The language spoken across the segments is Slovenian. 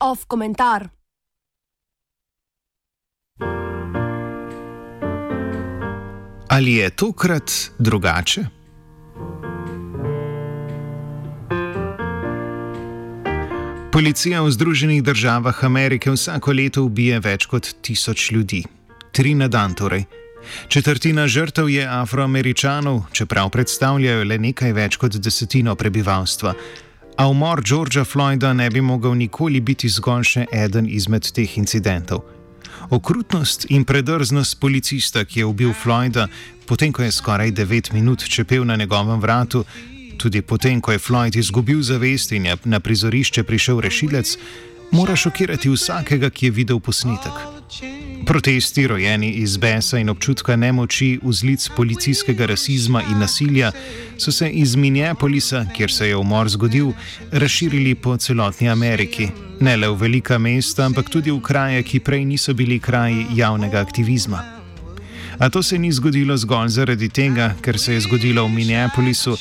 Off komentar. Ali je tokrat drugače? Policija v Združenih državah Amerike vsako leto ubije več kot tisoč ljudi. Tri na dan torej. Četrtina žrtev je afroameričanov, čeprav predstavljajo le nekaj več kot desetino prebivalstva. A umor Georgea Floyda ne bi mogel nikoli biti zgolj še eden izmed teh incidentov. Okrutnost in predrznost policista, ki je ubil Floyda, potem ko je skoraj 9 minut čepel na njegovem vratu, tudi potem ko je Floyd izgubil zavest in je na prizorišče prišel rešilec, mora šokirati vsakega, ki je videl posnetek. Protesti, rojeni iz besa in občutka nemoči, vzlic policijskega rasizma in nasilja, so se iz Minneapolisa, kjer se je umor zgodil, razširili po celotni Ameriki. Ne le v velika mesta, ampak tudi v kraje, ki prej niso bili kraji javnega aktivizma. A to se ni zgodilo zgolj zaradi tega, ker se je zgodilo v Minneapolisu,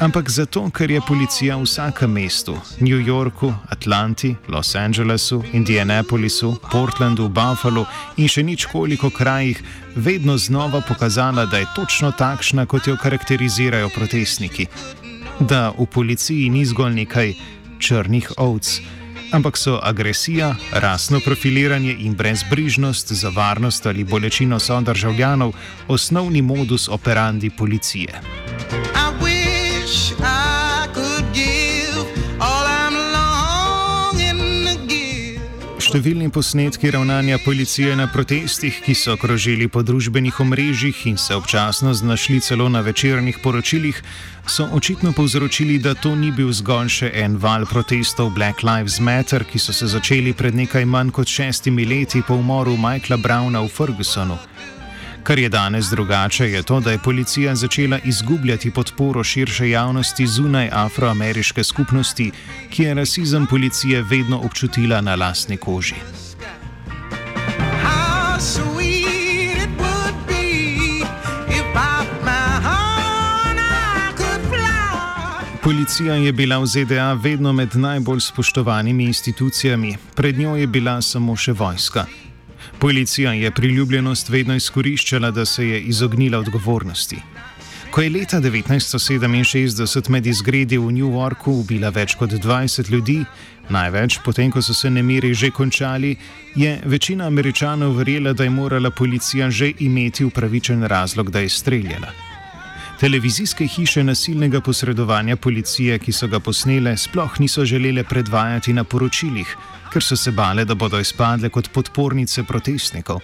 ampak zato, ker je policija v vsakem mestu, New Yorku, Atlanti, Los Angelesu, Indianapolisu, Portlandu, Buffalu in še nič koliko krajih, vedno znova pokazala, da je točno takšna, kot jo karakterizirajo protestniki. Da v policiji ni zgolj nekaj črnih ovc ampak so agresija, rasno profiliranje in brezbrižnost za varnost ali bolečino sodržavljanov osnovni modus operandi policije. Številni posnetki ravnanja policije na protestih, ki so krožili po družbenih omrežjih in se občasno znašli celo na večernih poročilih, so očitno povzročili, da to ni bil zgolj še en val protestov Black Lives Matter, ki so se začeli pred nekaj manj kot šestimi leti po umoru Michaela Browna v Fergusonu. Kar je danes drugače, je to, da je policija začela izgubljati podporo širše javnosti zunaj afroameriške skupnosti, ki je rasizem policije vedno občutila na lastni koži. Policija je bila v ZDA vedno med najbolj spoštovanimi institucijami, pred njo je bila samo še vojska. Policija je priljubljenost vedno izkoriščala, da se je izognila odgovornosti. Ko je leta 1967 med izgredi v New Yorku ubila več kot 20 ljudi, največ potem, ko so se nemiri že končali, je večina američanov verjela, da je morala policija že imeti upravičen razlog, da je streljala. Televizijske hiše nasilnega posredovanja policije, ki so ga posnele, sploh niso želele predvajati na poročilih, ker so se bale, da bodo izpadle kot podpornice protestnikov.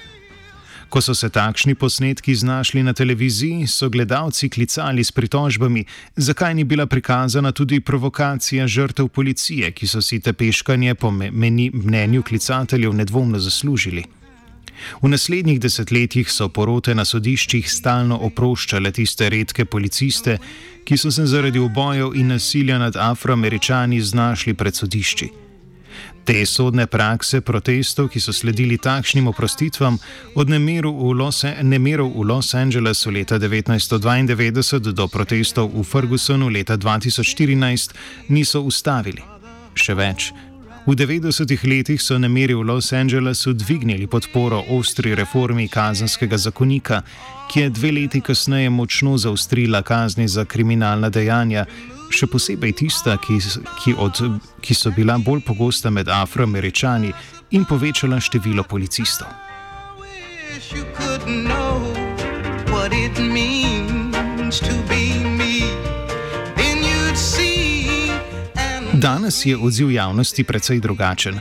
Ko so se takšni posnetki znašli na televiziji, so gledalci klicali s pritožbami, zakaj ni bila prikazana tudi provokacija žrtev policije, ki so si te peškanje po mnenju klicateljev nedvomno zaslužili. V naslednjih desetletjih so porote na sodiščih stalno oproščale tiste redke policiste, ki so se zaradi obojev in nasilja nad afroameričani znašli pred sodišči. Te sodne prakse protestov, ki so sledili takšnim oprostitvam, od nemeru v Los, nemeru v Los Angelesu leta 1992 do protestov v Fergusonu leta 2014, niso ustavili. Še več. V 90-ih letih so nemiri v Los Angelesu dvignili podporo ostri reformi kazanskega zakonika, ki je dve leti kasneje močno zaustrila kazni za kriminalna dejanja, še posebej tista, ki, ki, od, ki so bila bolj pogosta med afroameričani in povečala število policistov. Danes je odziv javnosti precej drugačen.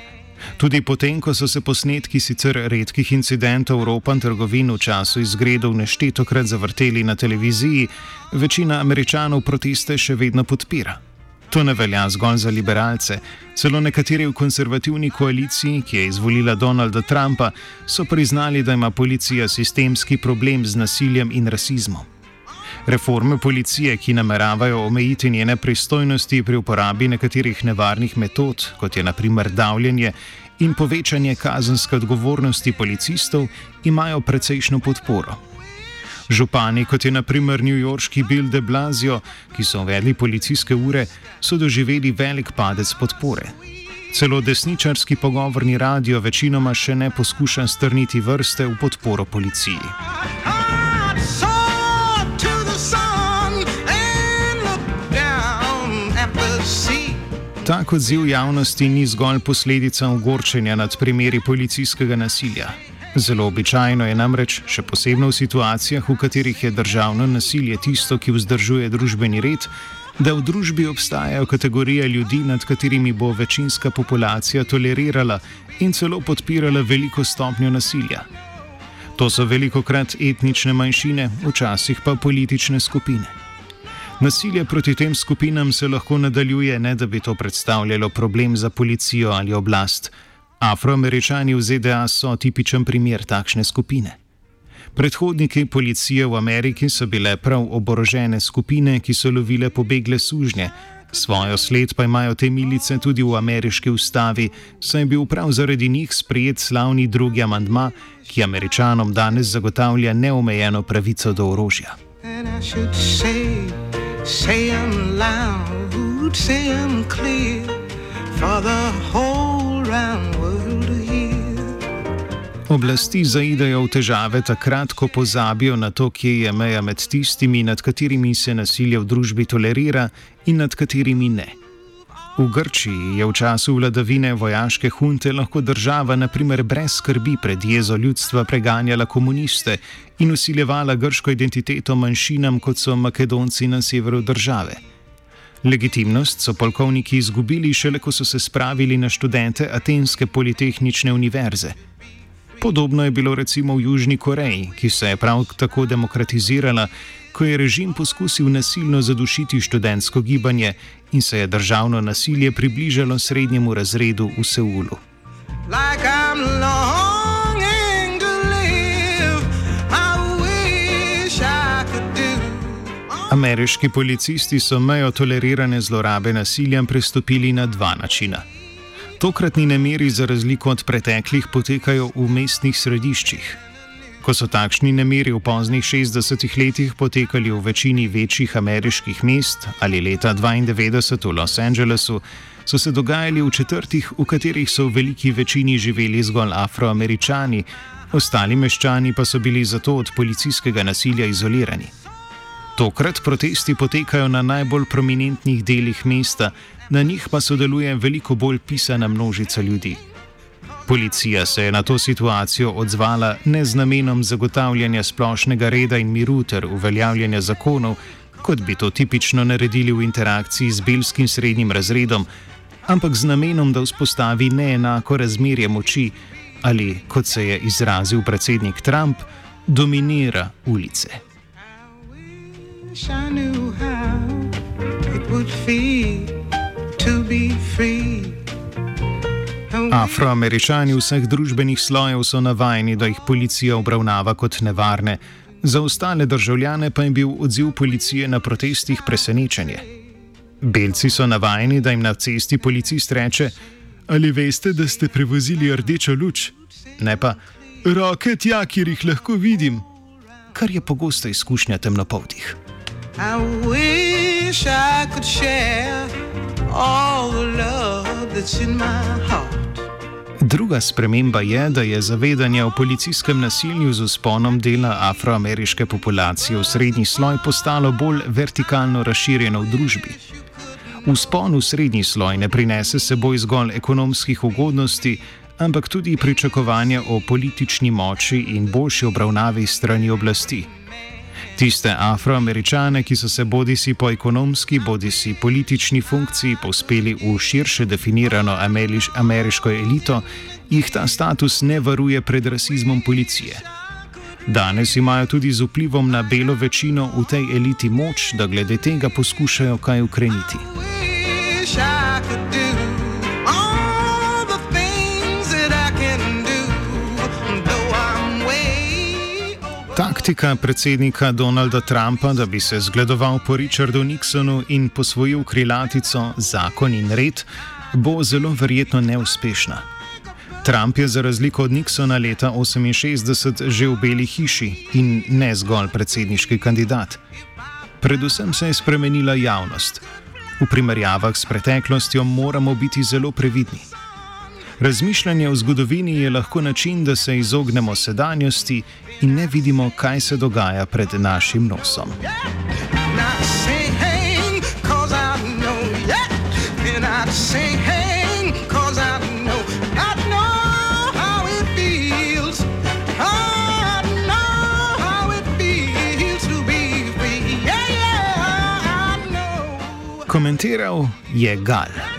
Tudi potem, ko so se posnetki sicer redkih incidentov ropan trgovin v času izgredov neštetokrat zavrteli na televiziji, večina američanov proteste še vedno podpira. To ne velja zgolj za liberalce. Celo nekateri v konservativni koaliciji, ki je izvolila Donalda Trumpa, so priznali, da ima policija sistemski problem z nasiljem in rasizmom. Reforme policije, ki nameravajo omejiti njene pristojnosti pri uporabi nekaterih nevarnih metod, kot je naprimer davljenje in povečanje kazenske odgovornosti policistov, imajo precejšno podporo. Župani, kot je naprimer newyorški Bill de Blasio, ki so uvedli policijske ure, so doživeli velik padec podpore. Celo desničarski pogovorni radio večinoma še ne poskuša strniti vrste v podporo policiji. Tak odziv javnosti ni zgolj posledica ogorčenja nad primeri policijskega nasilja. Zelo običajno je namreč, še posebno v situacijah, v katerih je državno nasilje tisto, ki vzdržuje družbeni red, da v družbi obstajajo kategorije ljudi, nad katerimi bo večinska populacija tolerirala in celo podpirala veliko stopnjo nasilja. To so veliko krat etnične manjšine, včasih pa politične skupine. Nasilje proti tem skupinam se lahko nadaljuje, ne da bi to predstavljalo problem za policijo ali oblast. Afroameričani v ZDA so tipičen primer takšne skupine. Predhodniki policije v Ameriki so bile prav oborožene skupine, ki so lovile pobegle sužnje. Svojo sled pa imajo te milice tudi v ameriški ustavi, saj je bil prav zaradi njih sprejet slavni drugi amandma, ki američanom danes zagotavlja neomejeno pravico do orožja. Say, say loud, say clear, for the whole round world to hear. Oblasti zaidejo v težave takrat, ko pozabijo na to, kje je meja med tistimi, nad katerimi se nasilje v družbi tolerira in nad katerimi ne. V Grčiji je v času vladavine vojaške hunte lahko država, naprimer, brez skrbi pred jezo ljudstva preganjala komuniste in usiljevala grško identiteto manjšinam, kot so Makedonci na severu države. Legitimnost so polkovniki izgubili šele, ko so se spravili na študente Atenske politehnične univerze. Podobno je bilo recimo v Južni Koreji, ki se je prav tako demokratizirala, ko je režim poskusil nasilno zadušiti študentsko gibanje in se je državno nasilje približalo srednjemu razredu v Seulu. Like Ameriški policisti so mejo tolerirane zlorabe nasilja prestopili na dva načina. Tokratni nemiri, za razliko od preteklih, potekajo v mestnih središčih. Ko so takšni nemiri v poznih 60-ih letih potekali v večini večjih ameriških mest ali leta 92 v Los Angelesu, so se dogajali v četrtih, v katerih so v veliki večini živeli zgolj afroameričani, ostali meščani pa so bili zato od policijskega nasilja izolirani. Tokrat protesti potekajo na najbolj prominentnih delih mesta, na njih pa sodeluje veliko bolj pisana množica ljudi. Policija se je na to situacijo odzvala ne z namenom zagotavljanja splošnega reda in miru ter uveljavljanja zakonov, kot bi to tipično naredili v interakciji z belskim srednjim razredom, ampak z namenom, da vzpostavi neenako razmerje moči ali, kot se je izrazil predsednik Trump, dominira ulice. I knew how it would feel. Afroameričani vseh družbenih slojev so navajeni, da jih policija obravnava kot nevarne, za ostale državljane pa je bil odziv policije na protestih presenečenje. Belci so navajeni, da jim na cesti policist reče: Ali veste, da ste prevozili rdečo luč? Ne pa, roke tja, kjer jih lahko vidim, kar je pogosta izkušnja temnopoltih. I wish I could share Druga sprememba je, da je zavedanje o policijskem nasilju z usponom dela afroameriške populacije v srednji sloj postalo bolj vertikalno razširjeno v družbi. Vzpon v srednji sloj ne prinese seboj zgolj ekonomskih ugodnosti, ampak tudi pričakovanja o politični moči in boljši obravnavi strani oblasti. Tiste afroameričane, ki so se bodi si po ekonomski, bodi si politični funkciji povzpeli v širše definirano ameriš, ameriško elito, jih ta status ne varuje pred rasizmom policije. Danes imajo tudi z vplivom na belo večino v tej eliti moč, da glede tega poskušajo kaj ukreniti. Taktika predsednika Donalda Trumpa, da bi se zgledoval po Richardu Nixonu in posvojil krilatico zakon in red, bo zelo verjetno neuspešna. Trump je za razliko od Nixona leta 1968 že v Beli hiši in ne zgolj predsedniški kandidat. Predvsem se je spremenila javnost. V primerjavah s preteklostjo moramo biti zelo previdni. Razmišljanje o zgodovini je lahko način, da se izognemo sedanjosti in ne vidimo, kaj se dogaja pred našim nosom. Komentiral je Gal.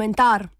Off komentar.